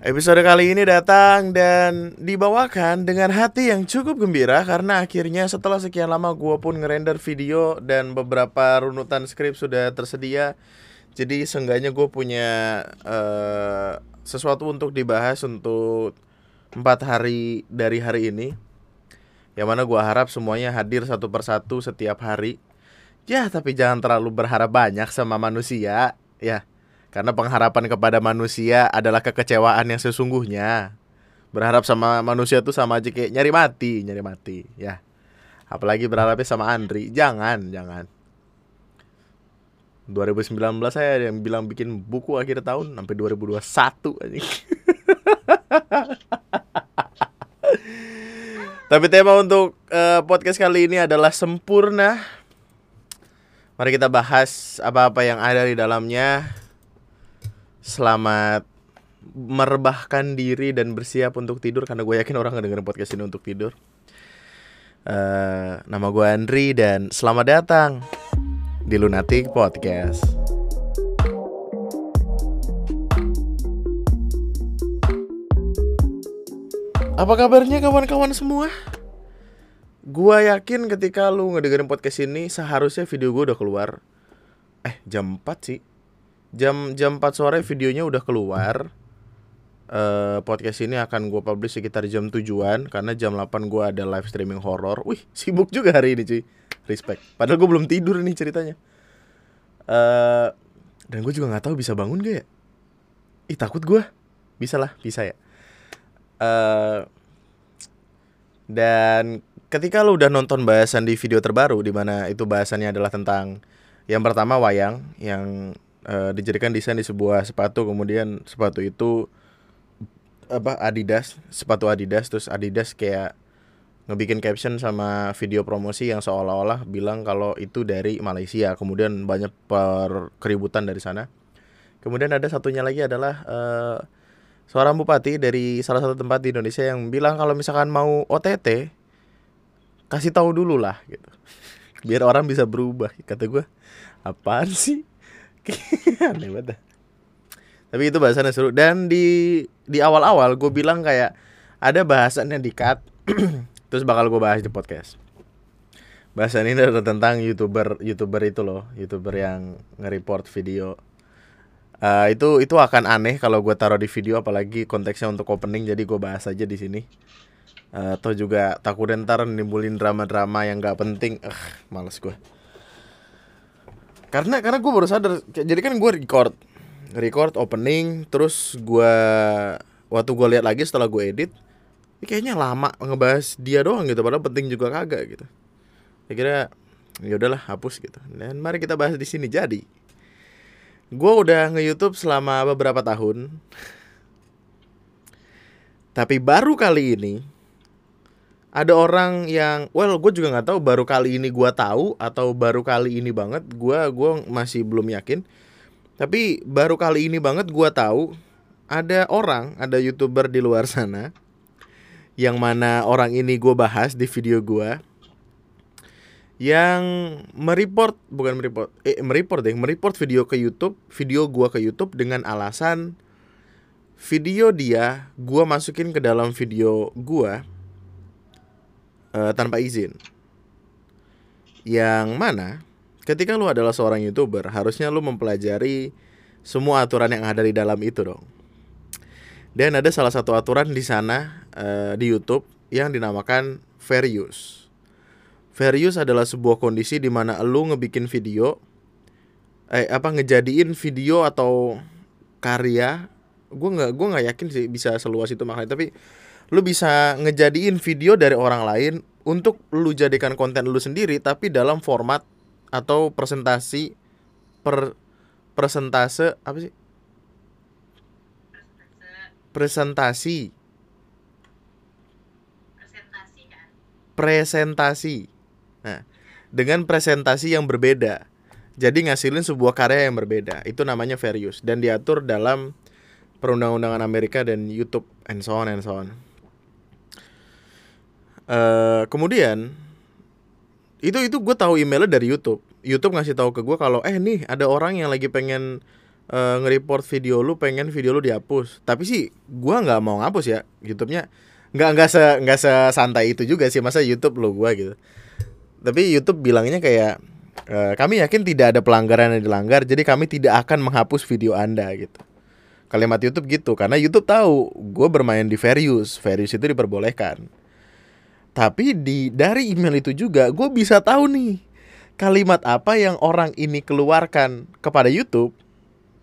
Episode kali ini datang dan dibawakan dengan hati yang cukup gembira karena akhirnya setelah sekian lama gue pun ngerender video dan beberapa runutan skrip sudah tersedia. Jadi seenggaknya gue punya uh, sesuatu untuk dibahas untuk empat hari dari hari ini. Yang mana gue harap semuanya hadir satu persatu setiap hari. Ya tapi jangan terlalu berharap banyak sama manusia ya karena pengharapan kepada manusia adalah kekecewaan yang sesungguhnya. Berharap sama manusia tuh sama aja kayak nyari mati, nyari mati, ya. Apalagi berharapnya sama Andri. Jangan, jangan. 2019 saya yang bilang bikin buku akhir tahun sampai 2021 anjing. Tapi tema untuk uh, podcast kali ini adalah sempurna. Mari kita bahas apa-apa yang ada di dalamnya selamat merebahkan diri dan bersiap untuk tidur karena gue yakin orang ngedengerin podcast ini untuk tidur. Uh, nama gue Andri dan selamat datang di Lunatic Podcast. Apa kabarnya kawan-kawan semua? Gua yakin ketika lu ngedengerin podcast ini seharusnya video gue udah keluar. Eh, jam 4 sih jam jam 4 sore videonya udah keluar uh, podcast ini akan gue publish sekitar jam tujuan karena jam 8 gue ada live streaming horror. Wih, sibuk juga hari ini cuy. Respect. Padahal gue belum tidur nih ceritanya. Uh, dan gue juga nggak tahu bisa bangun gak ya. Ih takut gue. Bisa lah, bisa ya. Uh, dan ketika lo udah nonton bahasan di video terbaru di mana itu bahasannya adalah tentang yang pertama wayang yang uh, dijadikan desain di sebuah sepatu kemudian sepatu itu apa Adidas sepatu Adidas terus Adidas kayak ngebikin caption sama video promosi yang seolah-olah bilang kalau itu dari Malaysia. Kemudian banyak per keributan dari sana. Kemudian ada satunya lagi adalah uh, seorang bupati dari salah satu tempat di Indonesia yang bilang kalau misalkan mau OTT kasih tahu dulu lah gitu. Biar orang bisa berubah. Kata gue apaan sih aneh banget tapi itu bahasannya seru. Dan di di awal-awal gue bilang kayak ada bahasannya di cut terus bakal gue bahas di podcast. Bahasan ini adalah tentang youtuber youtuber itu loh youtuber yang nge-report video. Uh, itu itu akan aneh kalau gue taruh di video apalagi konteksnya untuk opening jadi gue bahas aja di sini. Uh, atau juga takut ntar nimbulin drama-drama yang gak penting. Uh, males gue karena karena gue baru sadar jadi kan gue record record opening terus gue waktu gue lihat lagi setelah gue edit ini kayaknya lama ngebahas dia doang gitu padahal penting juga kagak gitu. Akhirnya ya udahlah hapus gitu. Dan mari kita bahas di sini. Jadi gue udah nge YouTube selama beberapa tahun. Tapi baru kali ini ada orang yang well gue juga nggak tahu baru kali ini gue tahu atau baru kali ini banget gue gue masih belum yakin. Tapi baru kali ini banget gue tahu ada orang ada youtuber di luar sana yang mana orang ini gue bahas di video gue yang mereport bukan mereport eh mereport deh mereport video ke YouTube video gue ke YouTube dengan alasan video dia gue masukin ke dalam video gue uh, tanpa izin. Yang mana ketika lu adalah seorang YouTuber, harusnya lu mempelajari semua aturan yang ada di dalam itu dong. Dan ada salah satu aturan di sana uh, di YouTube yang dinamakan fair use. Fair use adalah sebuah kondisi di mana lu ngebikin video eh apa ngejadiin video atau karya gue nggak gue nggak yakin sih bisa seluas itu makanya tapi lu bisa ngejadiin video dari orang lain untuk lu jadikan konten lu sendiri tapi dalam format atau presentasi per presentase apa sih? Presentasi. Presentasi kan? Presentasi. Nah dengan presentasi yang berbeda. Jadi ngasilin sebuah karya yang berbeda. Itu namanya fair use dan diatur dalam perundang-undangan Amerika dan YouTube and so on and so on Uh, kemudian itu itu gue tahu emailnya dari YouTube. YouTube ngasih tahu ke gue kalau eh nih ada orang yang lagi pengen uh, nge-report video lu pengen video lu dihapus. Tapi sih gua nggak mau ngapus ya YouTube-nya. Nggak nggak se nggak sesantai itu juga sih masa YouTube lo gua gitu. Tapi YouTube bilangnya kayak uh, kami yakin tidak ada pelanggaran yang dilanggar, jadi kami tidak akan menghapus video Anda gitu. Kalimat YouTube gitu karena YouTube tahu gue bermain di Various, Various itu diperbolehkan. Tapi di dari email itu juga gue bisa tahu nih kalimat apa yang orang ini keluarkan kepada YouTube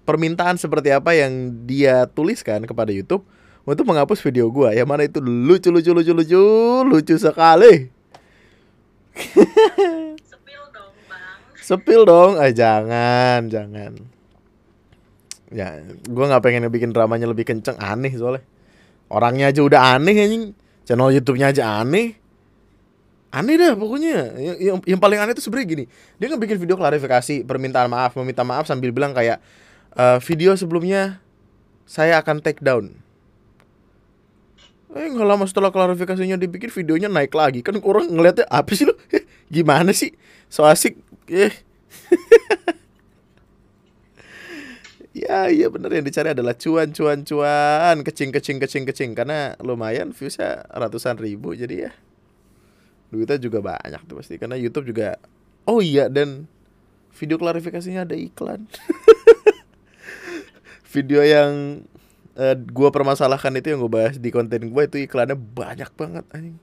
permintaan seperti apa yang dia tuliskan kepada YouTube untuk menghapus video gua. Yang mana itu lucu lucu lucu lucu lucu sekali. Sepil dong bang. Sepil dong. Ah jangan jangan. Ya gua nggak pengen bikin dramanya lebih kenceng. Aneh soalnya. Orangnya aja udah aneh anjing channel YouTube-nya aja aneh aneh dah pokoknya yang, yang, yang paling aneh itu sebenarnya gini dia nggak bikin video klarifikasi permintaan maaf meminta maaf sambil bilang kayak uh, video sebelumnya saya akan take down. Eh nggak lama setelah klarifikasinya dibikin videonya naik lagi kan orang ngeliatnya apa sih lo? Gimana sih? So asik. Eh. ya iya bener. Yang dicari adalah cuan cuan cuan. Kecing kecing kecing kecing. Karena lumayan viewsnya ratusan ribu. Jadi ya duitnya juga banyak tuh pasti. Karena YouTube juga oh iya dan video klarifikasinya ada iklan. Video yang uh, eh, gue permasalahkan itu yang gue bahas di konten gue itu iklannya banyak banget anjing.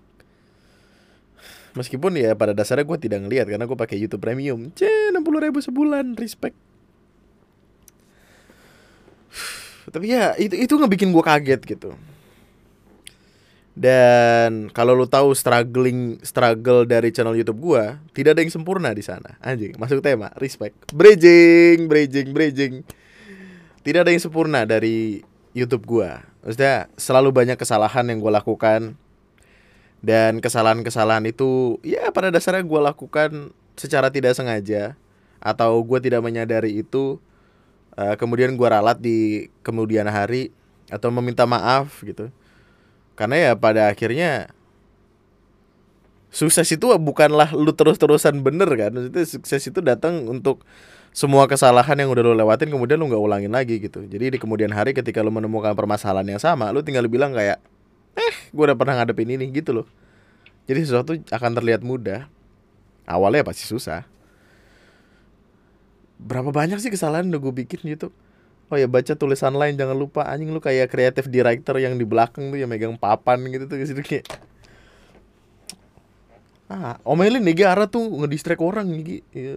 Meskipun ya pada dasarnya gue tidak ngeliat karena gue pakai YouTube Premium. C enam puluh ribu sebulan respect tapi ya itu itu bikin gue kaget gitu dan kalau lu tahu struggling struggle dari channel YouTube gua, tidak ada yang sempurna di sana. Anjing, masuk tema, respect. Bridging, bridging, bridging tidak ada yang sempurna dari YouTube gua. Maksudnya selalu banyak kesalahan yang gua lakukan dan kesalahan-kesalahan itu ya pada dasarnya gua lakukan secara tidak sengaja atau gua tidak menyadari itu uh, kemudian gua ralat di kemudian hari atau meminta maaf gitu. Karena ya pada akhirnya sukses itu bukanlah lu terus-terusan bener kan? Maksudnya sukses itu datang untuk semua kesalahan yang udah lo lewatin kemudian lo nggak ulangin lagi gitu. Jadi di kemudian hari ketika lo menemukan permasalahan yang sama lo tinggal bilang kayak eh gue udah pernah ngadepin ini gitu loh. Jadi sesuatu akan terlihat mudah. Awalnya pasti susah berapa banyak sih kesalahan udah gue bikin gitu? Oh ya baca tulisan lain jangan lupa. Anjing lu kayak kreatif director yang di belakang tuh yang megang papan gitu tuh gitu kayak. Ah omelin nih arah tuh ngedistract orang nih ya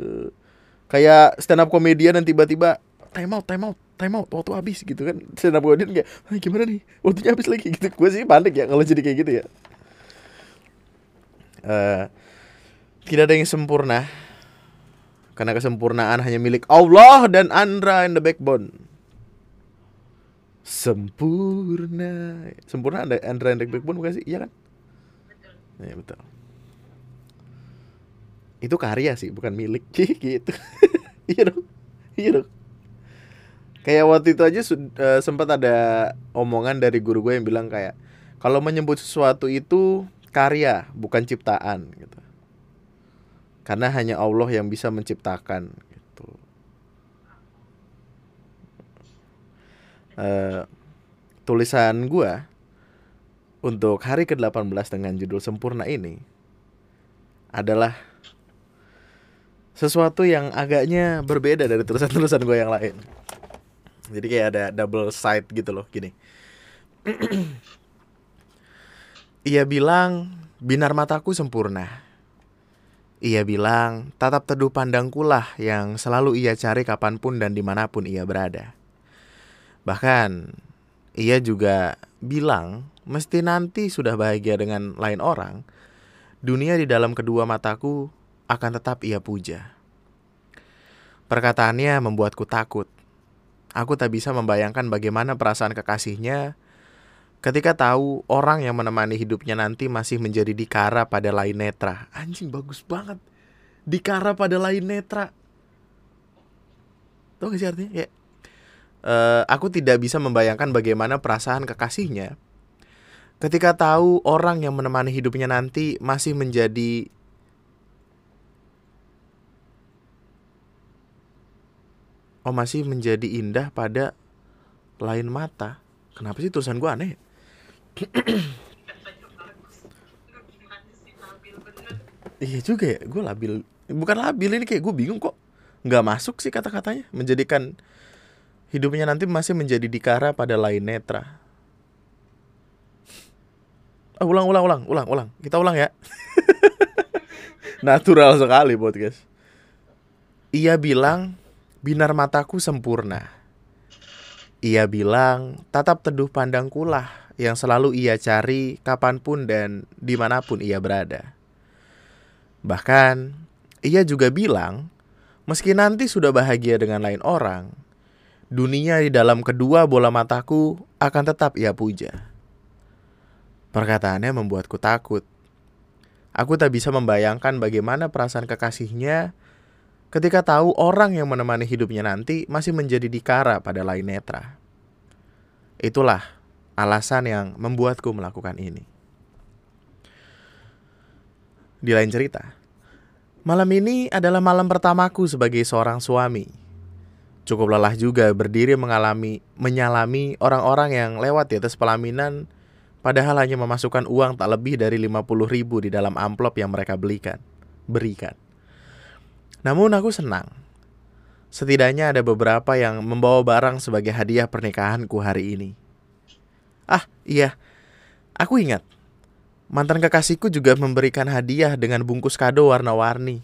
kayak stand up komedian dan tiba-tiba time out time out time out waktu habis gitu kan. Stand up komedian kayak gimana nih? Waktunya habis lagi gitu. Gue sih panik ya kalau jadi kayak gitu ya. Uh, tidak ada yang sempurna karena kesempurnaan hanya milik Allah dan Andra in the backbone. Sempurna. Sempurna ada Andra in the backbone bukan sih? Iya kan? Betul. Ya betul. Itu karya sih bukan milik. Gitu. Iya dong. Iya dong. Kayak waktu itu aja uh, sempat ada omongan dari guru gue yang bilang kayak kalau menyebut sesuatu itu karya bukan ciptaan gitu karena hanya Allah yang bisa menciptakan gitu uh, tulisan gue untuk hari ke-18 dengan judul sempurna ini adalah sesuatu yang agaknya berbeda dari tulisan-tulisan gue yang lain. Jadi kayak ada double side gitu loh, gini. Ia bilang, binar mataku sempurna. Ia bilang, tatap teduh pandangku lah yang selalu ia cari kapan pun dan di mana pun ia berada. Bahkan, ia juga bilang, mesti nanti sudah bahagia dengan lain orang, dunia di dalam kedua mataku akan tetap ia puja. Perkataannya membuatku takut. Aku tak bisa membayangkan bagaimana perasaan kekasihnya ketika tahu orang yang menemani hidupnya nanti masih menjadi dikara pada lain netra. Anjing bagus banget. Dikara pada lain netra. Tahu gak sih artinya? Ya. Uh, aku tidak bisa membayangkan bagaimana perasaan kekasihnya ketika tahu orang yang menemani hidupnya nanti masih menjadi oh masih menjadi indah pada lain mata kenapa sih tulisan gue aneh iya juga ya gue labil. Bukan labil ini kayak gue bingung kok. Nggak masuk sih kata-katanya. Menjadikan hidupnya nanti masih menjadi dikara pada lain netra. Oh, ulang ulang ulang ulang ulang. Kita ulang ya. Natural sekali podcast. Ia bilang binar mataku sempurna. Ia bilang tatap teduh pandangkulah yang selalu ia cari kapan pun dan di mana pun ia berada Bahkan, ia juga bilang, meski nanti sudah bahagia dengan lain orang, dunia di dalam kedua bola mataku akan tetap ia puja. Perkataannya membuatku takut. Aku tak bisa membayangkan bagaimana perasaan kekasihnya ketika tahu orang yang menemani hidupnya nanti masih menjadi dikara pada lain netra. Itulah alasan yang membuatku melakukan ini. Di lain cerita, malam ini adalah malam pertamaku sebagai seorang suami. Cukup lelah juga berdiri mengalami menyalami orang-orang yang lewat di atas pelaminan padahal hanya memasukkan uang tak lebih dari 50 ribu di dalam amplop yang mereka belikan, berikan. Namun aku senang. Setidaknya ada beberapa yang membawa barang sebagai hadiah pernikahanku hari ini. Ah, iya. Aku ingat Mantan kekasihku juga memberikan hadiah dengan bungkus kado warna-warni.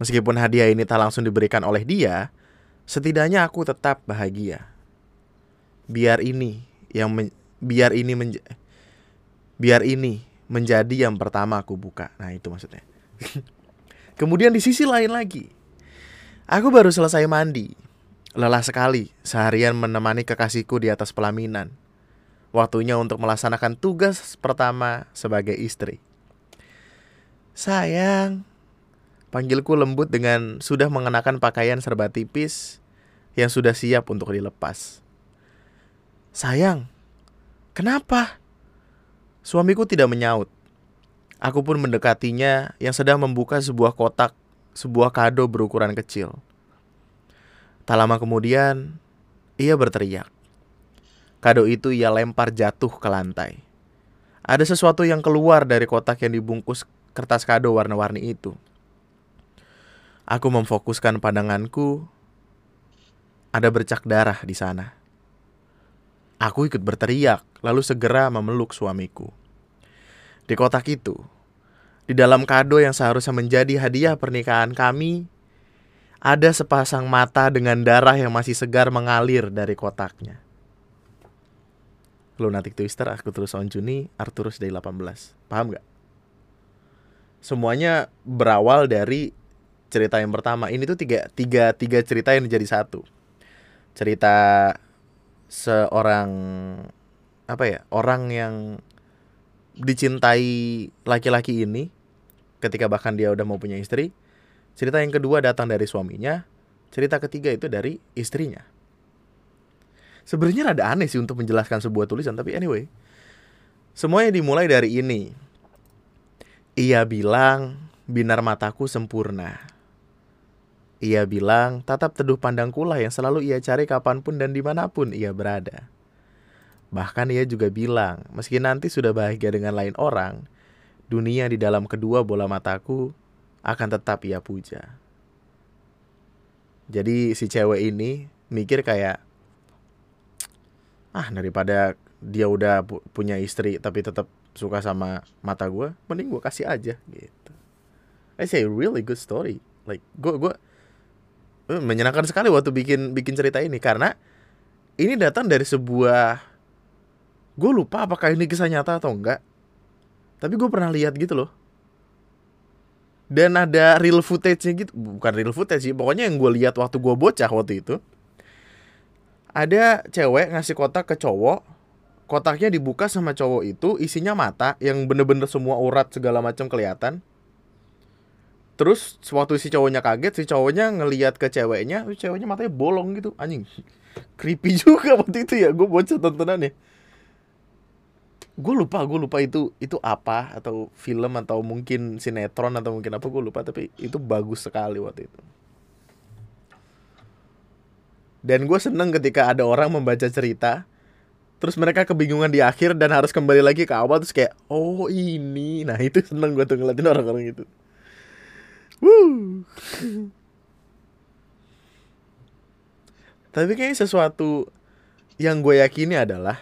Meskipun hadiah ini tak langsung diberikan oleh dia, setidaknya aku tetap bahagia. Biar ini yang men, biar ini menja, biar ini menjadi yang pertama aku buka. Nah, itu maksudnya. Kemudian di sisi lain lagi, aku baru selesai mandi. Lelah sekali seharian menemani kekasihku di atas pelaminan waktunya untuk melaksanakan tugas pertama sebagai istri. Sayang, panggilku lembut dengan sudah mengenakan pakaian serba tipis yang sudah siap untuk dilepas. Sayang, kenapa? Suamiku tidak menyaut. Aku pun mendekatinya yang sedang membuka sebuah kotak, sebuah kado berukuran kecil. Tak lama kemudian, ia berteriak. Kado itu ia lempar jatuh ke lantai. Ada sesuatu yang keluar dari kotak yang dibungkus kertas kado warna-warni itu. Aku memfokuskan pandanganku. Ada bercak darah di sana. Aku ikut berteriak, lalu segera memeluk suamiku. Di kotak itu, di dalam kado yang seharusnya menjadi hadiah pernikahan kami, ada sepasang mata dengan darah yang masih segar mengalir dari kotaknya. Lunatic Twister, aku terus on Juni, Arturus dari 18. Paham gak? Semuanya berawal dari cerita yang pertama. Ini tuh tiga, tiga, tiga cerita yang jadi satu. Cerita seorang apa ya orang yang dicintai laki-laki ini ketika bahkan dia udah mau punya istri. Cerita yang kedua datang dari suaminya. Cerita ketiga itu dari istrinya sebenarnya rada aneh sih untuk menjelaskan sebuah tulisan tapi anyway. Semuanya dimulai dari ini. Ia bilang binar mataku sempurna. Ia bilang tatap teduh pandangku lah yang selalu ia cari kapan pun dan di mana pun ia berada. Bahkan ia juga bilang meski nanti sudah bahagia dengan lain orang dunia di dalam kedua bola mataku akan tetap ia puja. Jadi si cewek ini mikir kayak ah daripada dia udah pu punya istri tapi tetap suka sama mata gue mending gue kasih aja gitu. I say really good story. Like gue gue menyenangkan sekali waktu bikin bikin cerita ini karena ini datang dari sebuah gue lupa apakah ini kisah nyata atau enggak tapi gue pernah lihat gitu loh. Dan ada real footage-nya gitu bukan real footage sih pokoknya yang gue lihat waktu gue bocah waktu itu ada cewek ngasih kotak ke cowok kotaknya dibuka sama cowok itu isinya mata yang bener-bener semua urat segala macam kelihatan. Terus waktu si cowoknya kaget si cowoknya ngeliat ke ceweknya ceweknya matanya bolong gitu. Anjing creepy juga waktu itu ya gue bocah tontonannya gue lupa gue lupa itu itu apa atau film atau mungkin sinetron atau mungkin apa gue lupa tapi itu bagus sekali waktu itu dan gue seneng ketika ada orang membaca cerita terus mereka kebingungan di akhir dan harus kembali lagi ke awal terus kayak oh ini. Nah itu seneng gue tuh ngeliatin orang-orang itu. Woo. tapi kayaknya sesuatu yang gue yakini adalah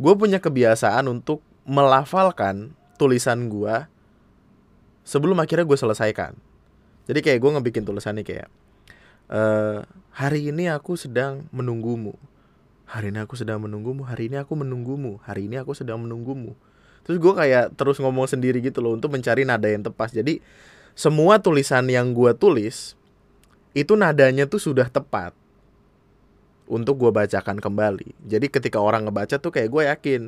gue punya kebiasaan untuk melafalkan tulisan gue sebelum akhirnya gue selesaikan. Jadi kayak gue ngebikin tulisannya kayak uh, hari ini aku sedang menunggumu. Hari ini aku sedang menunggumu. Hari ini aku menunggumu. Hari ini aku sedang menunggumu. Terus gue kayak terus ngomong sendiri gitu loh untuk mencari nada yang tepat. Jadi semua tulisan yang gue tulis itu nadanya tuh sudah tepat untuk gue bacakan kembali. Jadi ketika orang ngebaca tuh kayak gue yakin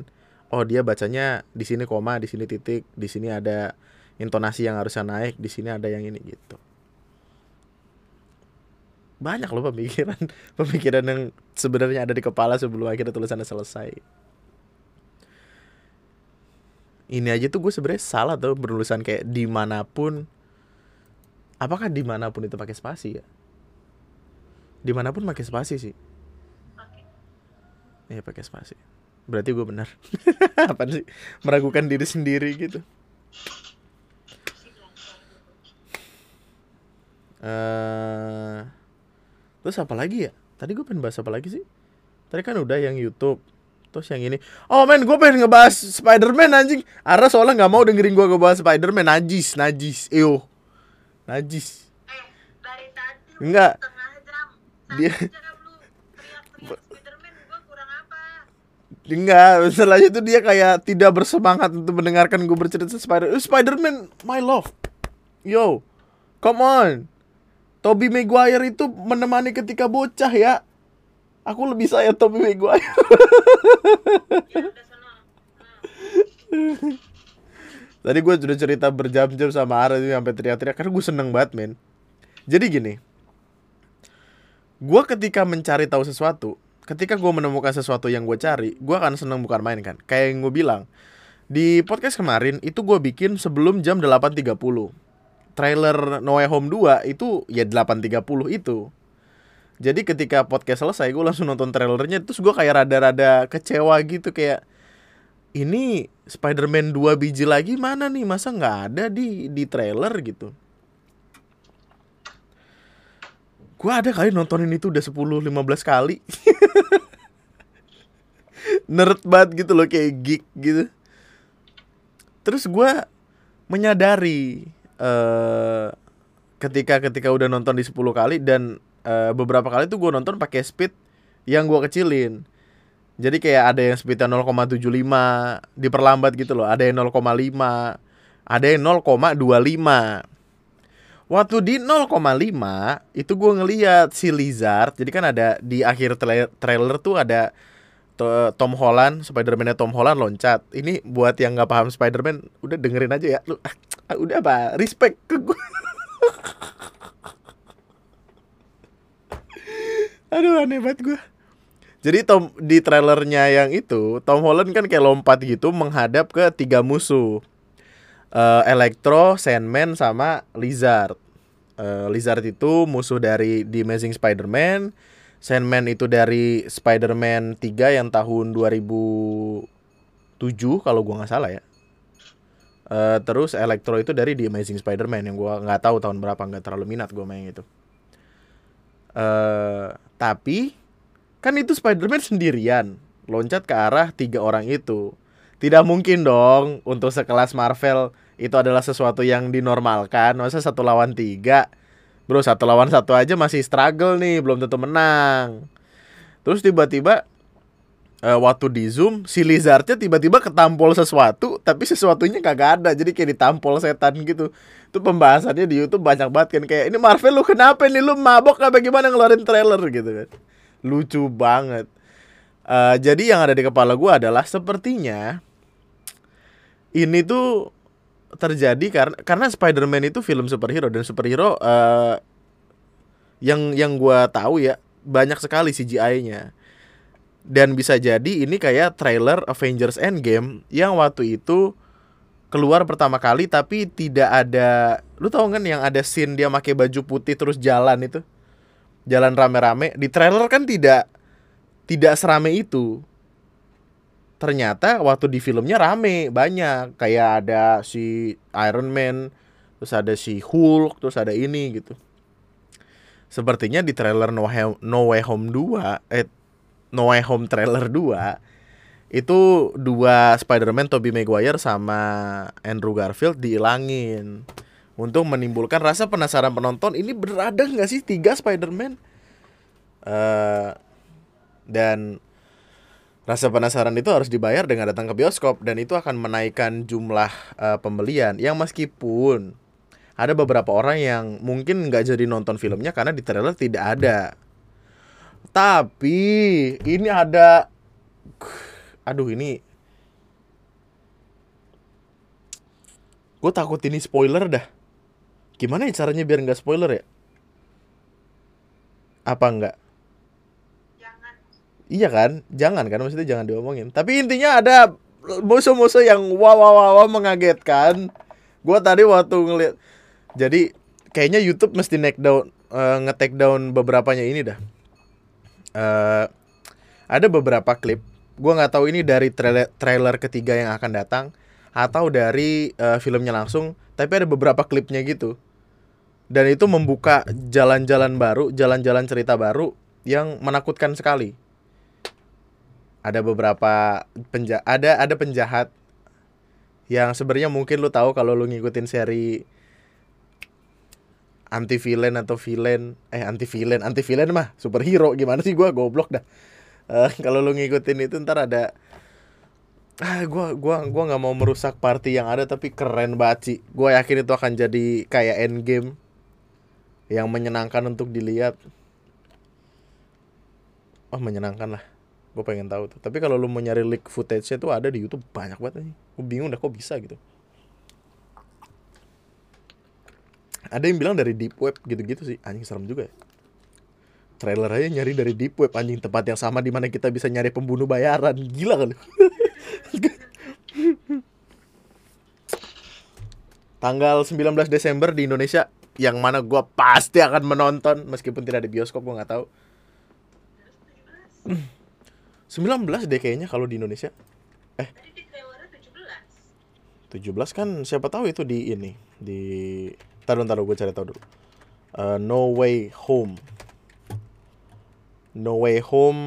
oh dia bacanya di sini koma di sini titik di sini ada intonasi yang harusnya naik di sini ada yang ini gitu banyak loh pemikiran pemikiran yang sebenarnya ada di kepala sebelum akhirnya tulisannya selesai. Ini aja tuh gue sebenarnya salah tuh berurusan kayak di mana pun apakah di mana pun itu pakai spasi ya? Di mana pun pakai spasi sih. Iya pakai spasi. Berarti gue benar. Apa sih? Meragukan diri sendiri gitu. Uh, Terus apa lagi ya? Tadi gue pengen bahas apa lagi sih? Tadi kan udah yang YouTube. Terus yang ini. Oh men, gue pengen ngebahas Spider-Man anjing. Ara soalnya nggak mau dengerin gue ngebahas Spider-Man. Najis, najis. Eyo. Najis. Eh, Enggak. Dia Enggak, setelahnya itu dia kayak tidak bersemangat untuk mendengarkan gue bercerita Spider Spider-Man, my love. Yo, come on. Toby Maguire itu menemani ketika bocah ya. Aku lebih sayang Toby Maguire. Tadi gue sudah cerita berjam-jam sama Ara sampai teriak-teriak karena gue seneng banget men. Jadi gini, gue ketika mencari tahu sesuatu, ketika gue menemukan sesuatu yang gue cari, gue akan seneng bukan main kan. Kayak yang gue bilang di podcast kemarin itu gue bikin sebelum jam 8.30 trailer No Way Home 2 itu ya 8.30 itu. Jadi ketika podcast selesai gue langsung nonton trailernya terus gue kayak rada-rada kecewa gitu kayak ini Spider-Man 2 biji lagi mana nih? Masa nggak ada di di trailer gitu. Gue ada kali nontonin itu udah 10 15 kali. Nerd banget gitu loh kayak geek gitu. Terus gue menyadari uh, ketika ketika udah nonton di 10 kali dan uh, beberapa kali tuh gue nonton pakai speed yang gue kecilin. Jadi kayak ada yang speednya 0,75 diperlambat gitu loh, ada yang 0,5, ada yang 0,25. Waktu di 0,5 itu gue ngeliat si Lizard, jadi kan ada di akhir trailer tuh ada Tom Holland, Spider-Man-nya Tom Holland loncat. Ini buat yang nggak paham Spider-Man, udah dengerin aja ya. Lu ah, udah apa? Respect ke gue. Aduh aneh banget gue. Jadi Tom di trailernya yang itu Tom Holland kan kayak lompat gitu menghadap ke tiga musuh. Uh, Electro, Sandman sama Lizard. Uh, Lizard itu musuh dari The Amazing Spider-Man Sandman itu dari Spider-Man 3 yang tahun 2007 kalau gua nggak salah ya. Uh, terus Electro itu dari The Amazing Spider-Man yang gua nggak tahu tahun berapa nggak terlalu minat gua main itu. Uh, tapi kan itu Spider-Man sendirian loncat ke arah tiga orang itu. Tidak mungkin dong untuk sekelas Marvel itu adalah sesuatu yang dinormalkan. Masa satu lawan tiga Bro satu lawan satu aja masih struggle nih, belum tentu menang. Terus tiba-tiba uh, waktu di zoom si lizardnya tiba-tiba ketampol sesuatu tapi sesuatunya kagak ada. Jadi kayak ditampol setan gitu. Itu pembahasannya di YouTube banyak banget kan. Kayak ini Marvel lu kenapa nih lu mabok apa gimana ngeluarin trailer? gitu kan. Lucu banget. Uh, jadi yang ada di kepala gue adalah sepertinya ini tuh terjadi karena karena Spider-Man itu film superhero dan superhero uh, yang yang gua tahu ya banyak sekali CGI-nya. Dan bisa jadi ini kayak trailer Avengers Endgame yang waktu itu keluar pertama kali tapi tidak ada lu tau kan yang ada scene dia pakai baju putih terus jalan itu. jalan rame-rame di trailer kan tidak tidak serame itu ternyata waktu di filmnya rame banyak. Kayak ada si Iron Man terus ada si Hulk terus ada ini gitu. Sepertinya di trailer No Way, no Way Home 2 eh No Way Home trailer 2 itu dua Spider-Man Tobey Maguire sama Andrew Garfield dihilangin. Untuk menimbulkan rasa penasaran penonton ini berada nggak sih tiga Spider-Man? Uh, dan Rasa penasaran itu harus dibayar dengan datang ke bioskop dan itu akan menaikkan jumlah uh, pembelian yang meskipun ada beberapa orang yang mungkin nggak jadi nonton filmnya karena di trailer tidak ada. Tapi ini ada aduh ini gue takut ini spoiler dah. Gimana ya caranya biar nggak spoiler ya? Apa enggak? Iya kan? Jangan kan maksudnya jangan diomongin. Tapi intinya ada musuh-musuh yang wow wow wow, wow mengagetkan. Gua tadi waktu ngeliat jadi kayaknya YouTube mesti naik down uh, nge-take down beberapanya ini dah. Uh, ada beberapa klip. Gua nggak tahu ini dari trailer, trailer ketiga yang akan datang atau dari uh, filmnya langsung, tapi ada beberapa klipnya gitu. Dan itu membuka jalan-jalan baru, jalan-jalan cerita baru yang menakutkan sekali ada beberapa penja ada ada penjahat yang sebenarnya mungkin lu tahu kalau lu ngikutin seri anti villain atau villain eh anti villain anti villain mah superhero. Gimana sih gua? Goblok dah. Uh, kalau lu ngikutin itu ntar ada ah gua gua gua nggak mau merusak party yang ada tapi keren banget sih. Gua yakin itu akan jadi kayak end game yang menyenangkan untuk dilihat. Oh menyenangkan lah gue pengen tahu tuh. Tapi kalau lu mau nyari leak footage-nya tuh ada di YouTube. Banyak banget nih gue bingung dah kok bisa gitu. Ada yang bilang dari deep web gitu-gitu sih. Anjing serem juga ya. Trailer aja nyari dari deep web anjing. Tempat yang sama di mana kita bisa nyari pembunuh bayaran. Gila kan tanggal 19 Desember di Indonesia yang mana gue pasti akan menonton. Meskipun tidak di bioskop gue nggak tahu 19 deh kayaknya kalau di Indonesia. Eh. Tadi di 17. 17 kan siapa tahu itu di ini di taruh taruh gue cari tahu dulu. Uh, no Way Home. No Way Home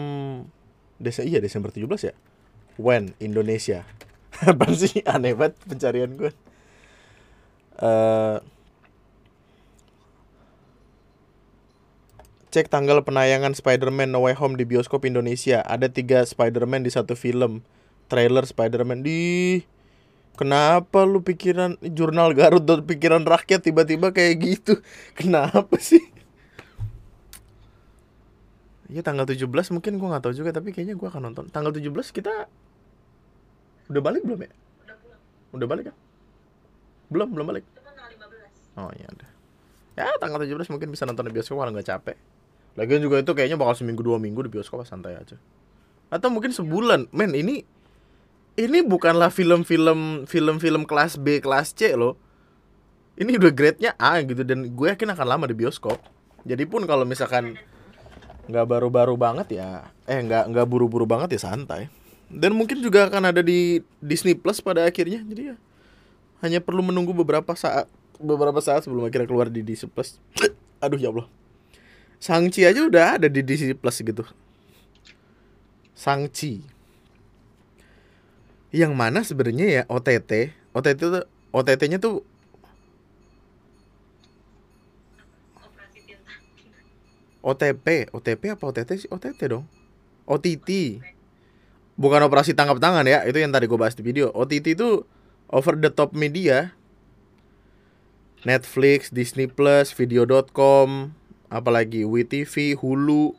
Desa iya Desember 17 ya. When Indonesia. Apa sih aneh banget pencarian gue. Uh, Cek tanggal penayangan Spider-Man No Way Home di bioskop Indonesia. Ada tiga Spider-Man di satu film. Trailer Spider-Man di Kenapa lu pikiran jurnal Garut dan pikiran rakyat tiba-tiba kayak gitu? Kenapa sih? Ya tanggal 17 mungkin gua nggak tahu juga tapi kayaknya gua akan nonton. Tanggal 17 kita udah balik belum ya? Udah pulang. Udah balik ya? Belum, belum balik. Oh iya udah. Ya tanggal 17 mungkin bisa nonton di bioskop kalau nggak capek. Lagian juga itu kayaknya bakal seminggu dua minggu di bioskop santai aja. Atau mungkin sebulan. Men, ini ini bukanlah film-film film-film kelas B, kelas C loh. Ini udah grade-nya A gitu dan gue yakin akan lama di bioskop. Jadi pun kalau misalkan nggak baru-baru banget ya, eh nggak nggak buru-buru banget ya santai. Dan mungkin juga akan ada di Disney Plus pada akhirnya. Jadi ya hanya perlu menunggu beberapa saat beberapa saat sebelum akhirnya keluar di Disney Plus. Aduh ya Allah. Sangchi aja udah ada di Disney Plus gitu. Sangchi. Yang mana sebenarnya ya OTT, OTT tuh OTT-nya tuh OTP, OTP apa OTT sih? OTT dong. OTT. Bukan operasi tangkap tangan ya, itu yang tadi gue bahas di video. OTT itu over the top media. Netflix, Disney Plus, video.com, apalagi WeTV, Hulu,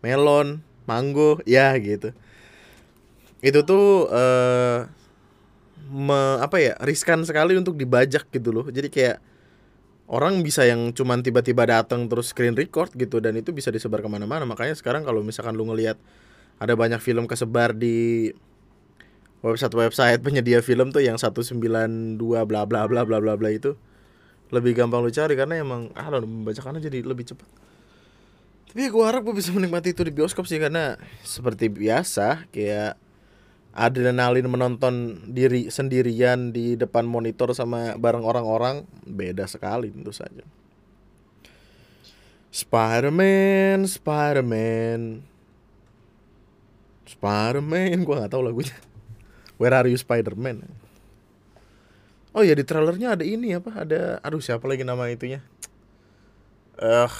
Melon, Mango, ya gitu. Itu tuh uh, me, apa ya riskan sekali untuk dibajak gitu loh. Jadi kayak orang bisa yang cuman tiba-tiba datang terus screen record gitu dan itu bisa disebar ke mana-mana. Makanya sekarang kalau misalkan lu ngelihat ada banyak film kesebar di website-website penyedia film tuh yang 192 bla bla bla bla bla bla itu lebih gampang lu cari karena emang ah membacakannya jadi lebih cepat tapi gue harap gue bisa menikmati itu di bioskop sih karena seperti biasa kayak adrenalin menonton diri sendirian di depan monitor sama bareng orang-orang beda sekali tentu saja. Spider-Man, Spider-Man. Spider-Man, gue gak tahu lagunya. Where are you Spider-Man? Oh ya di trailernya ada ini apa? Ada aduh siapa lagi nama itunya? Eh uh,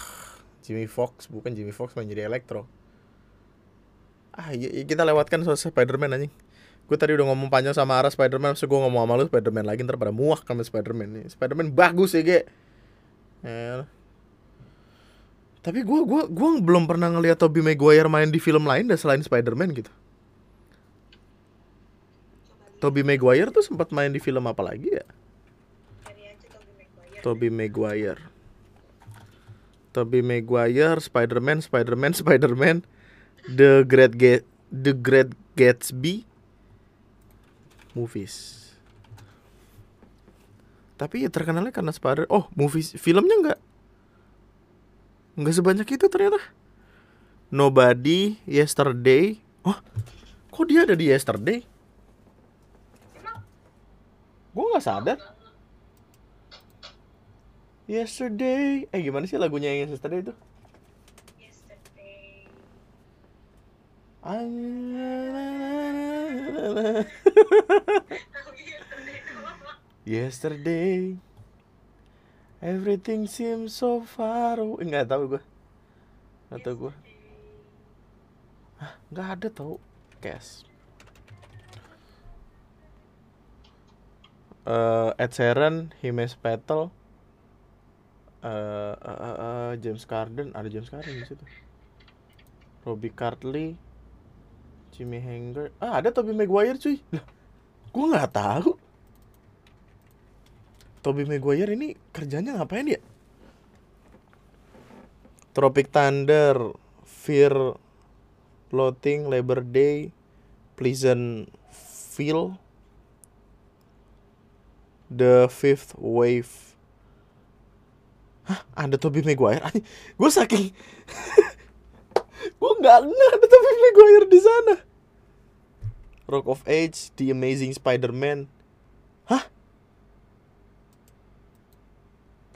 Jimmy Fox, bukan Jimmy Fox main jadi Electro. Ah iya kita lewatkan soal Spider-Man anjing. Gue tadi udah ngomong panjang sama arah Spider-Man, terus gue ngomong sama lu Spider-Man lagi ntar pada muak sama Spider-Man. Spider-Man bagus ya, Ge. Ya. Tapi gue gua gua belum pernah ngeliat Tobey Maguire main di film lain dah selain Spider-Man gitu. Tobey Maguire tuh sempat main di film apa lagi ya? Tobey Maguire. Tobey Maguire, Spider-Man, Spider-Man, Spider-Man, The Great Get The Great Gatsby movies. Tapi ya terkenalnya karena Spider. Oh, movies filmnya enggak Nggak sebanyak itu ternyata. Nobody, Yesterday. Oh, kok dia ada di Yesterday? Gue nggak sadar. Yesterday. Eh gimana sih lagunya yang Yesterday itu? Yesterday. Yesterday. Everything seems so far away. Enggak tahu gue. Enggak tahu gue. Hah, enggak ada tau. Cash. Uh, Ed Sheeran, Himes Petal, uh, uh, uh, uh, James Carden, ada James Carden di situ. Robbie Cartley, Jimmy Hanger, ah ada Tobey Maguire cuy. Lah, gue nggak tahu. Toby Maguire ini kerjanya ngapain ya? Tropic Thunder, Fear, Floating, Labor Day, Pleasant Feel, The Fifth Wave. Hah, ada Toby Maguire? Gue saking gue nggak ada Toby Maguire di sana. Rock of Age, The Amazing Spider-Man. Hah?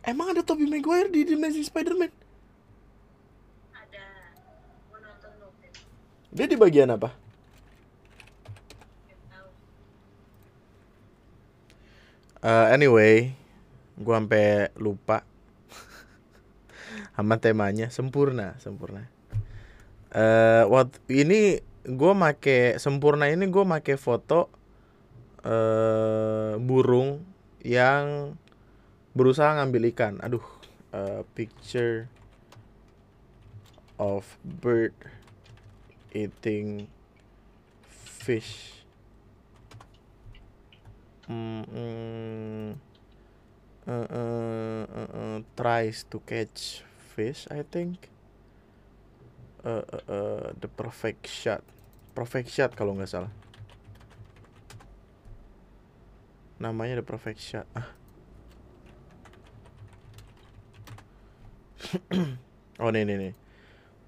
Emang ada Tobey Maguire di Dimensi Spider-Man? Ada. nonton Dia di bagian apa? Uh, anyway, gua sampai lupa sama temanya. Sempurna, sempurna. Uh, waktu ini gue make sempurna ini gue make foto uh, burung yang berusaha ngambil ikan. Aduh uh, picture of bird eating fish mm, uh, uh, uh, uh, tries to catch fish I think. Uh, uh, uh, the perfect shot. Perfect shot kalau nggak salah. Namanya the perfect shot. Ah. Oh nih nih nih.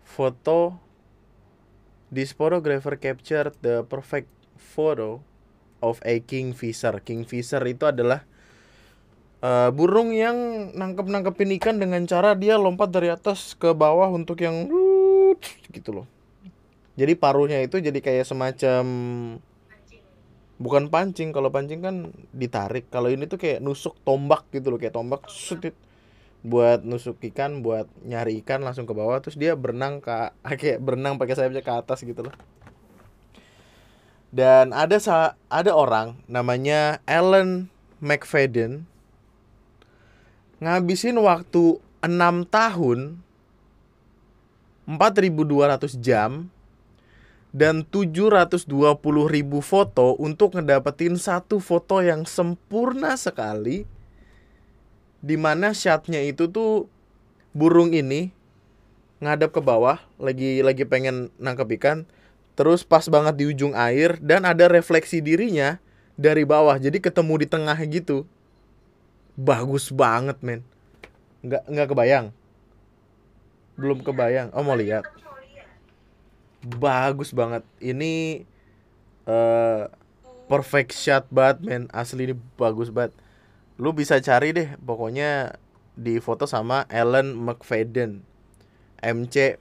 Foto. This photographer captured the perfect photo of a kingfisher. Kingfisher itu adalah uh, burung yang nangkep nangkepin ikan dengan cara dia lompat dari atas ke bawah untuk yang gitu loh. Jadi paruhnya itu jadi kayak semacam bukan pancing. Kalau pancing kan ditarik. Kalau ini tuh kayak nusuk tombak gitu loh. Kayak tombak sutit buat nusuk ikan buat nyari ikan langsung ke bawah. Terus dia berenang ke kayak berenang pakai sayapnya ke atas gitu loh dan ada sa ada orang namanya Alan McFadden ngabisin waktu 6 tahun 4200 jam dan 720 ribu foto untuk ngedapetin satu foto yang sempurna sekali di mana shotnya itu tuh burung ini ngadap ke bawah lagi lagi pengen nangkep ikan terus pas banget di ujung air dan ada refleksi dirinya dari bawah jadi ketemu di tengah gitu. Bagus banget men. Nggak nggak kebayang. Belum kebayang. Oh mau lihat. Bagus banget. Ini uh, perfect shot banget men. Asli ini bagus banget. Lu bisa cari deh pokoknya di foto sama Ellen McFadden. MC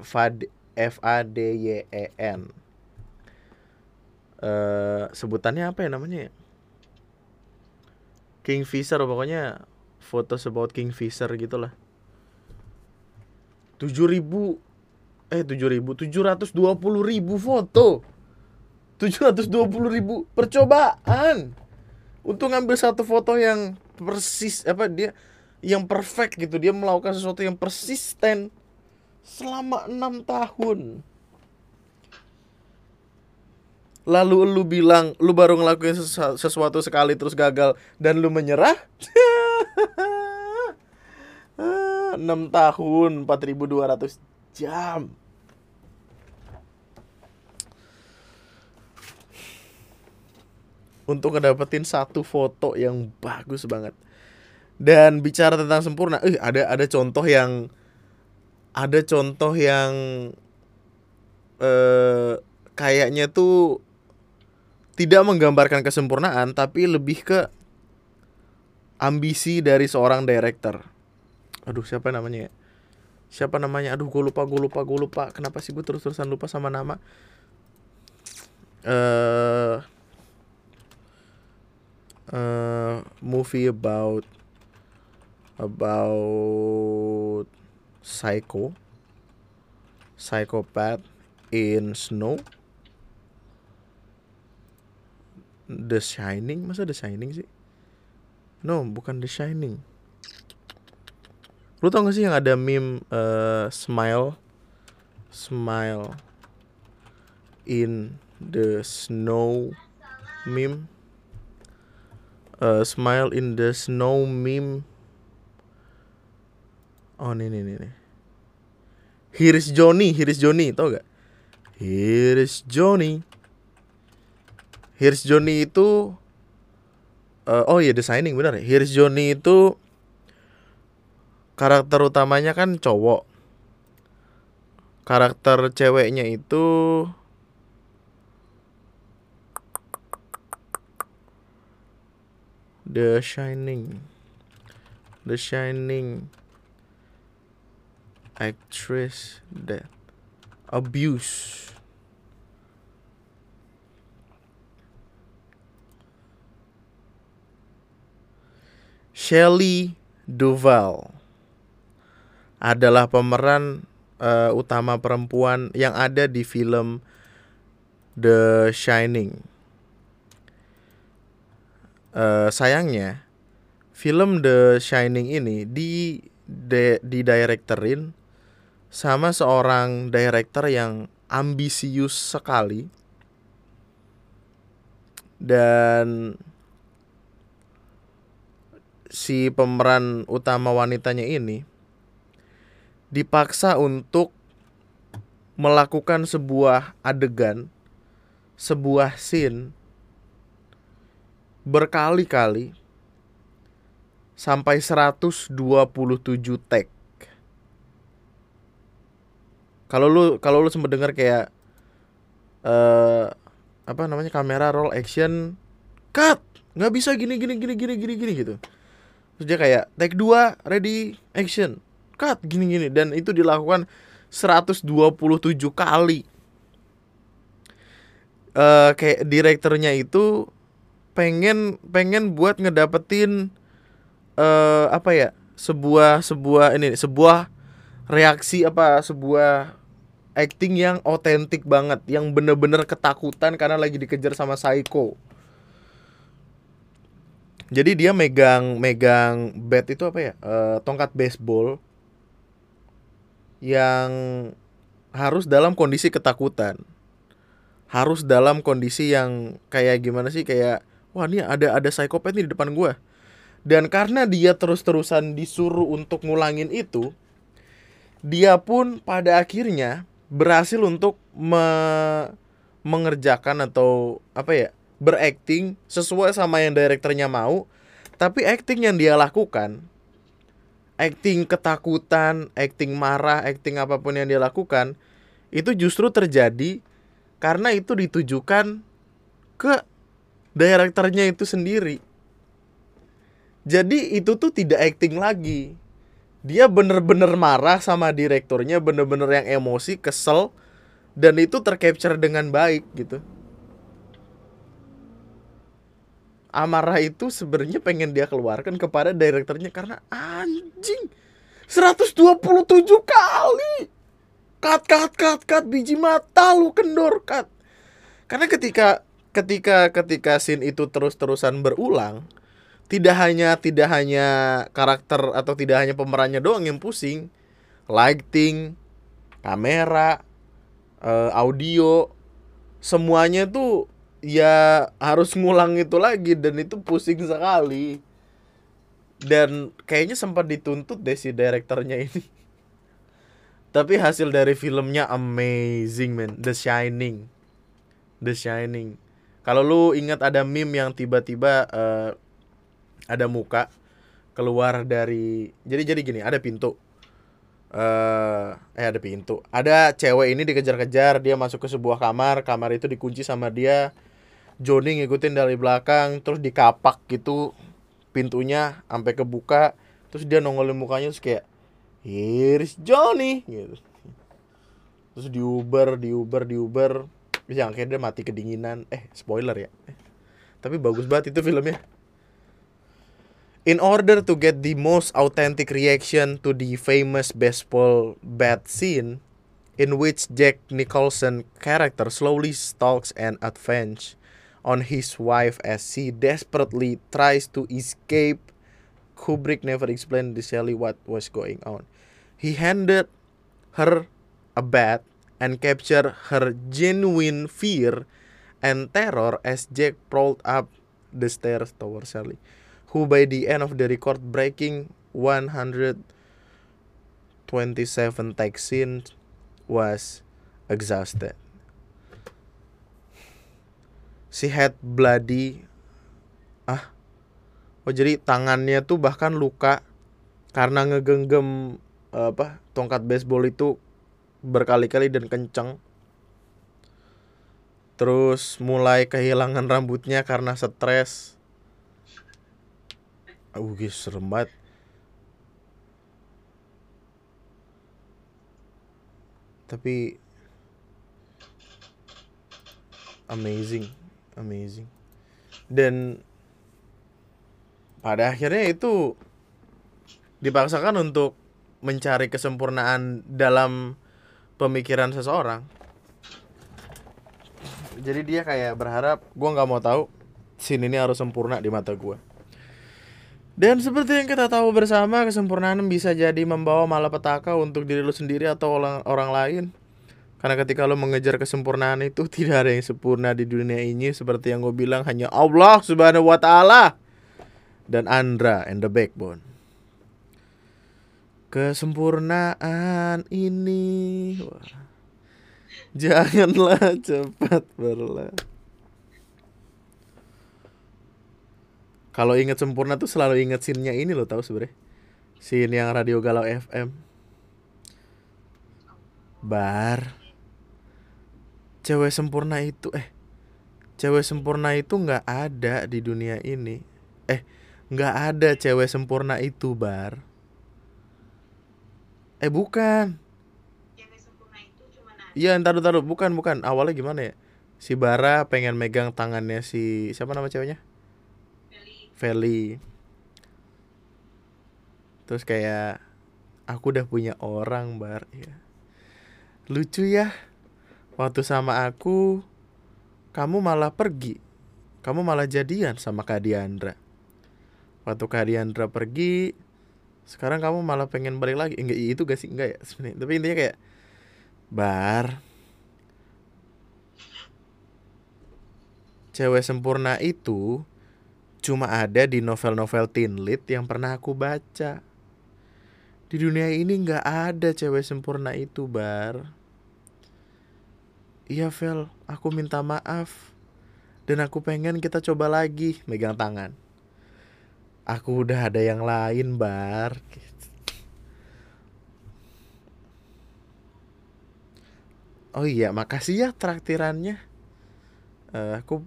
F A D Y E N uh, sebutannya apa ya namanya ya? Kingfisher pokoknya foto about Kingfisher gitulah. tujuh ribu eh tujuh ribu tujuh ratus dua puluh ribu foto. tujuh ratus dua puluh ribu percobaan. Untuk ngambil satu foto yang persis apa dia yang perfect gitu. Dia melakukan sesuatu yang persisten selama enam tahun lalu lu bilang lu baru ngelakuin sesuatu sekali terus gagal dan lu menyerah? Enam tahun 4200 jam. Untuk ngedapetin satu foto yang bagus banget. Dan bicara tentang sempurna eh ada ada contoh yang ada contoh yang eh kayaknya tuh tidak menggambarkan kesempurnaan tapi lebih ke ambisi dari seorang director. Aduh, siapa namanya ya? Siapa namanya? Aduh, gue lupa, gue lupa, gue lupa. Kenapa sih gue terus-terusan lupa sama nama? Eh uh, uh, movie about about psycho psychopath in snow The Shining? Masa The Shining sih? No bukan The Shining. Lu tau gak sih yang ada meme uh, smile? Smile in the snow meme. Uh, smile in the snow meme. Oh nih nih nih. Here is Johnny Here is Johnny tau gak? Here is Johnny Here's Johnny itu uh, oh iya designing benar ya. Here's Johnny itu karakter utamanya kan cowok. Karakter ceweknya itu The Shining. The Shining actress that abuse Shelley Duvall adalah pemeran uh, utama perempuan yang ada di film The Shining. Uh, sayangnya, film The Shining ini di di directorin sama seorang director yang ambisius sekali dan si pemeran utama wanitanya ini dipaksa untuk melakukan sebuah adegan, sebuah scene berkali-kali sampai 127 take. Kalau lu kalau lu sempat dengar kayak uh, apa namanya kamera roll action cut nggak bisa gini gini gini gini gini gini gitu Terus dia kayak take 2 ready action. Cut gini-gini. Dan itu dilakukan 127 kali. Uh, kayak direkturnya itu pengen pengen buat ngedapetin uh, apa ya sebuah sebuah ini sebuah reaksi apa sebuah acting yang otentik banget yang bener-bener ketakutan karena lagi dikejar sama psycho jadi dia megang megang bat itu apa ya? Uh, tongkat baseball yang harus dalam kondisi ketakutan. Harus dalam kondisi yang kayak gimana sih kayak wah ini ada ada psikopat nih di depan gua. Dan karena dia terus-terusan disuruh untuk ngulangin itu, dia pun pada akhirnya berhasil untuk me mengerjakan atau apa ya? Berakting sesuai sama yang direkturnya mau tapi acting yang dia lakukan acting ketakutan, acting marah, acting apa pun yang dia lakukan itu justru terjadi karena itu ditujukan ke direkturnya itu sendiri. Jadi itu tuh tidak acting lagi. Dia bener-bener marah sama direkturnya, bener-bener yang emosi, kesel, dan itu tercapture dengan baik gitu. Amarah itu sebenarnya pengen dia keluarkan kepada direkturnya karena anjing 127 kali. Cut cut cut cut biji mata lu kendor cut. Karena ketika ketika ketika scene itu terus-terusan berulang tidak hanya tidak hanya karakter atau tidak hanya pemerannya doang yang pusing. Lighting kamera uh, audio semuanya tuh ya harus ngulang itu lagi dan itu pusing sekali. Dan kayaknya sempat dituntut deh si direkturnya ini. Tapi hasil dari filmnya amazing man The Shining. The Shining. Kalau lu ingat ada meme yang tiba-tiba uh, ada muka keluar dari jadi jadi gini ada pintu uh, eh ada pintu. Ada cewek ini dikejar-kejar dia masuk ke sebuah kamar kamar itu dikunci sama dia. Joni ngikutin dari belakang terus dikapak gitu pintunya sampai kebuka. Terus dia nongolin mukanya terus kayak Here's Johnny gitu. Terus diuber diuber diuber. Yang akhirnya dia mati kedinginan. Eh spoiler ya. Eh, tapi bagus banget itu filmnya In order to get the most authentic reaction to the famous baseball bat scene, in which Jack Nicholson character slowly stalks and advances on his wife as she desperately tries to escape. Kubrick never explained to Sally what was going on. He handed her a bat and captured her genuine fear and terror as Jack crawled up the stairs towards Sally, who by the end of the record breaking 127 take scene was exhausted. si head bloody ah oh jadi tangannya tuh bahkan luka karena ngegenggam apa tongkat baseball itu berkali-kali dan kenceng terus mulai kehilangan rambutnya karena stres uh guys serem banget. Tapi amazing amazing. Dan pada akhirnya itu dipaksakan untuk mencari kesempurnaan dalam pemikiran seseorang. Jadi dia kayak berharap gue nggak mau tahu scene ini harus sempurna di mata gue dan seperti yang kita tahu bersama kesempurnaan bisa jadi membawa malapetaka untuk diri lu sendiri atau orang orang lain karena ketika lo mengejar kesempurnaan itu tidak ada yang sempurna di dunia ini seperti yang gue bilang hanya Allah Subhanahu wa taala dan Andra and the backbone. Kesempurnaan ini wah, janganlah cepat berlalu. Kalau inget sempurna tuh selalu inget scene-nya ini lo tahu sebenernya Scene yang Radio Galau FM. Bar. Cewek sempurna itu eh cewek sempurna itu nggak ada di dunia ini. Eh nggak ada cewek sempurna itu bar. Eh bukan. Iya, entar taruh bukan bukan. Awalnya gimana ya? Si Bara pengen megang tangannya si siapa nama ceweknya? Feli. Terus kayak aku udah punya orang, Bar, ya. Lucu ya waktu sama aku kamu malah pergi. Kamu malah jadian sama Kak Diandra. Waktu Kak Diandra pergi sekarang kamu malah pengen balik lagi. Enggak itu gak sih? Enggak ya sebenarnya. Tapi intinya kayak bar cewek sempurna itu cuma ada di novel-novel teen lit yang pernah aku baca. Di dunia ini nggak ada cewek sempurna itu, Bar. Iya, Vel. Aku minta maaf. Dan aku pengen kita coba lagi. Megang tangan. Aku udah ada yang lain, Bar. Oh iya, makasih ya traktirannya. Uh, aku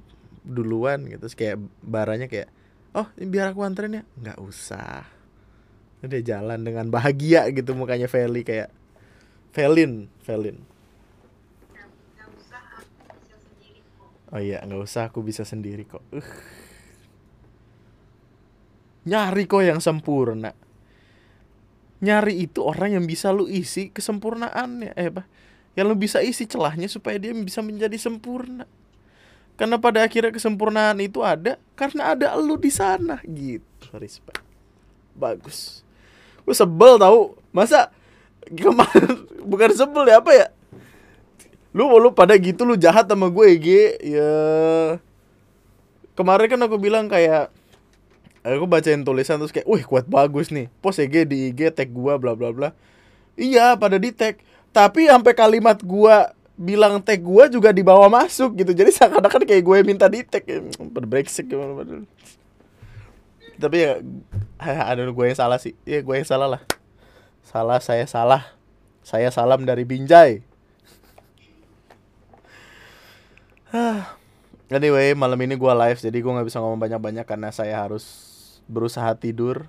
duluan gitu. Terus kayak baranya kayak oh biar aku anterin ya? Nggak usah. Udah jalan dengan bahagia gitu mukanya Feli kayak Felin Felin. Oh iya nggak usah aku bisa sendiri kok. Uh. nyari kok yang sempurna. Nyari itu orang yang bisa lu isi kesempurnaannya eh apa? Yang lu bisa isi celahnya supaya dia bisa menjadi sempurna karena pada akhirnya kesempurnaan itu ada karena ada lu di sana. Gitu respect. Bagus. Gue sebel tau. Masa kemarin bukan sebel ya apa ya? Lu lu pada gitu lu jahat sama gue G. Ya. Kemarin kan aku bilang kayak aku bacain tulisan terus kayak wih kuat bagus nih. Post EG di IG tag gua bla bla bla. Iya pada di tag tapi sampai kalimat gua bilang tag gue juga dibawa masuk gitu. Jadi seakan-akan kayak gue minta di tag ya. berbreksek gimana tapi ya ada gue yang salah sih. Ya gue yang salah lah. Salah saya salah. Saya salam dari Binjai. Anyway malam ini gue live jadi gue nggak bisa ngomong banyak-banyak karena saya harus berusaha tidur.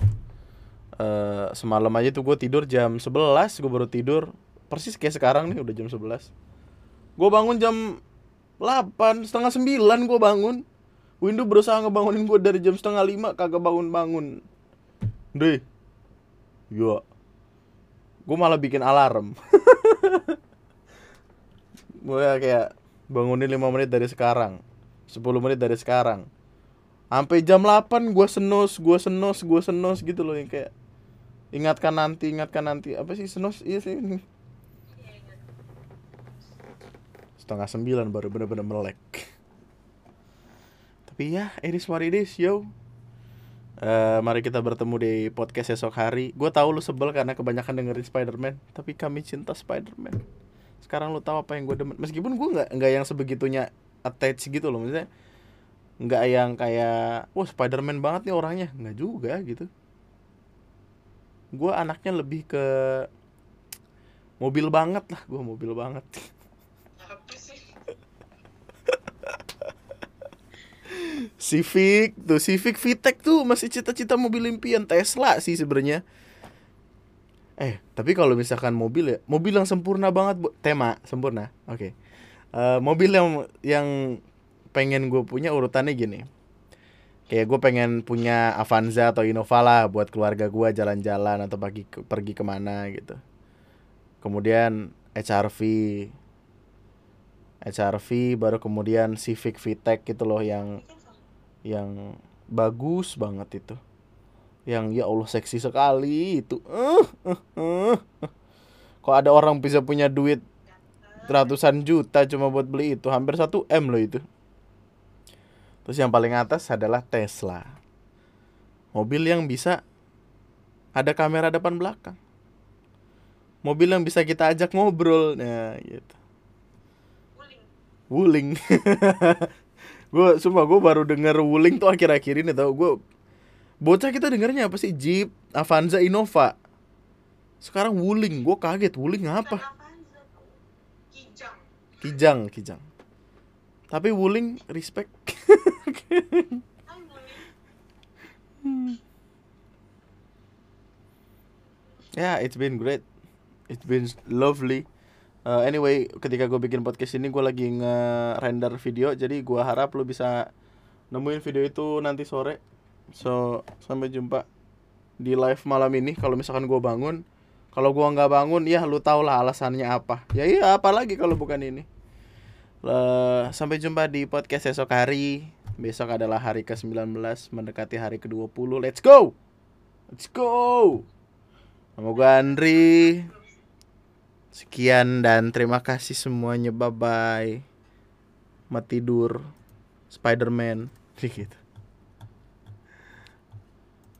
Uh, semalam aja tuh gue tidur jam 11 gue baru tidur. Persis kayak sekarang nih udah jam 11 gue bangun jam 8 setengah 9 gue bangun. Windu berusaha ngebangunin gue dari jam setengah 5 kagak bangun-bangun deh. Iya Gue malah bikin alarm. Gue kayak bangunin 5 menit dari sekarang 10 menit dari sekarang. Sampai jam 8 gue senos, gue senos, gue senos gitu loh yang kayak Ingatkan nanti, ingatkan nanti. Apa sih? Senos? Iya sih setengah sembilan baru bener-bener melek tapi ya it is what it is yo Uh, mari kita bertemu di podcast esok hari. Gue tahu lu sebel karena kebanyakan dengerin Spider-Man, tapi kami cinta Spider-Man. Sekarang lu tahu apa yang gue demen. Meskipun gue nggak nggak yang sebegitunya attach gitu loh, maksudnya nggak yang kayak wah Spider-Man banget nih orangnya, nggak juga gitu. Gue anaknya lebih ke mobil banget lah, gue mobil banget. Civic tuh Civic VTEC tuh masih cita-cita mobil impian Tesla sih sebenarnya. Eh tapi kalau misalkan mobil ya mobil yang sempurna banget bu. Tema sempurna oke. Okay. uh, eh, mobil yang yang pengen gue punya urutannya gini. Kayak gue pengen punya Avanza atau Innova lah buat keluarga gue jalan-jalan atau pergi pergi ke mana gitu. Kemudian HRV HRV baru kemudian Civic VTEC gitu loh yang yang bagus banget itu. Yang ya Allah seksi sekali itu. Uh, uh, uh. kok ada orang bisa punya duit ratusan juta cuma buat beli itu? Hampir satu m loh itu. Terus yang paling atas adalah Tesla. Mobil yang bisa ada kamera depan belakang. Mobil yang bisa kita ajak ngobrol. Nah gitu. Wuling gue sumpah gue baru denger Wuling tuh akhir-akhir ini tau. Gue bocah kita dengernya apa sih? Jeep Avanza Innova. Sekarang Wuling gue kaget. Wuling apa? Kijang. Kijang tapi Wuling respect. Ya yeah, it's been great. It's been lovely uh, anyway ketika gue bikin podcast ini gue lagi nge-render video jadi gue harap lo bisa nemuin video itu nanti sore. So sampai jumpa di live malam ini kalau misalkan gue bangun. Kalau gue nggak bangun ya lu tau lah alasannya apa. Ya iya apalagi kalau bukan ini? Uh, sampai jumpa di podcast esok hari. Besok adalah hari ke-19 mendekati hari ke-20 let's go! Let's go! Nama gue Andri Sekian dan terima kasih semuanya. Bye bye. Mati tidur. Spider-Man. Gitu.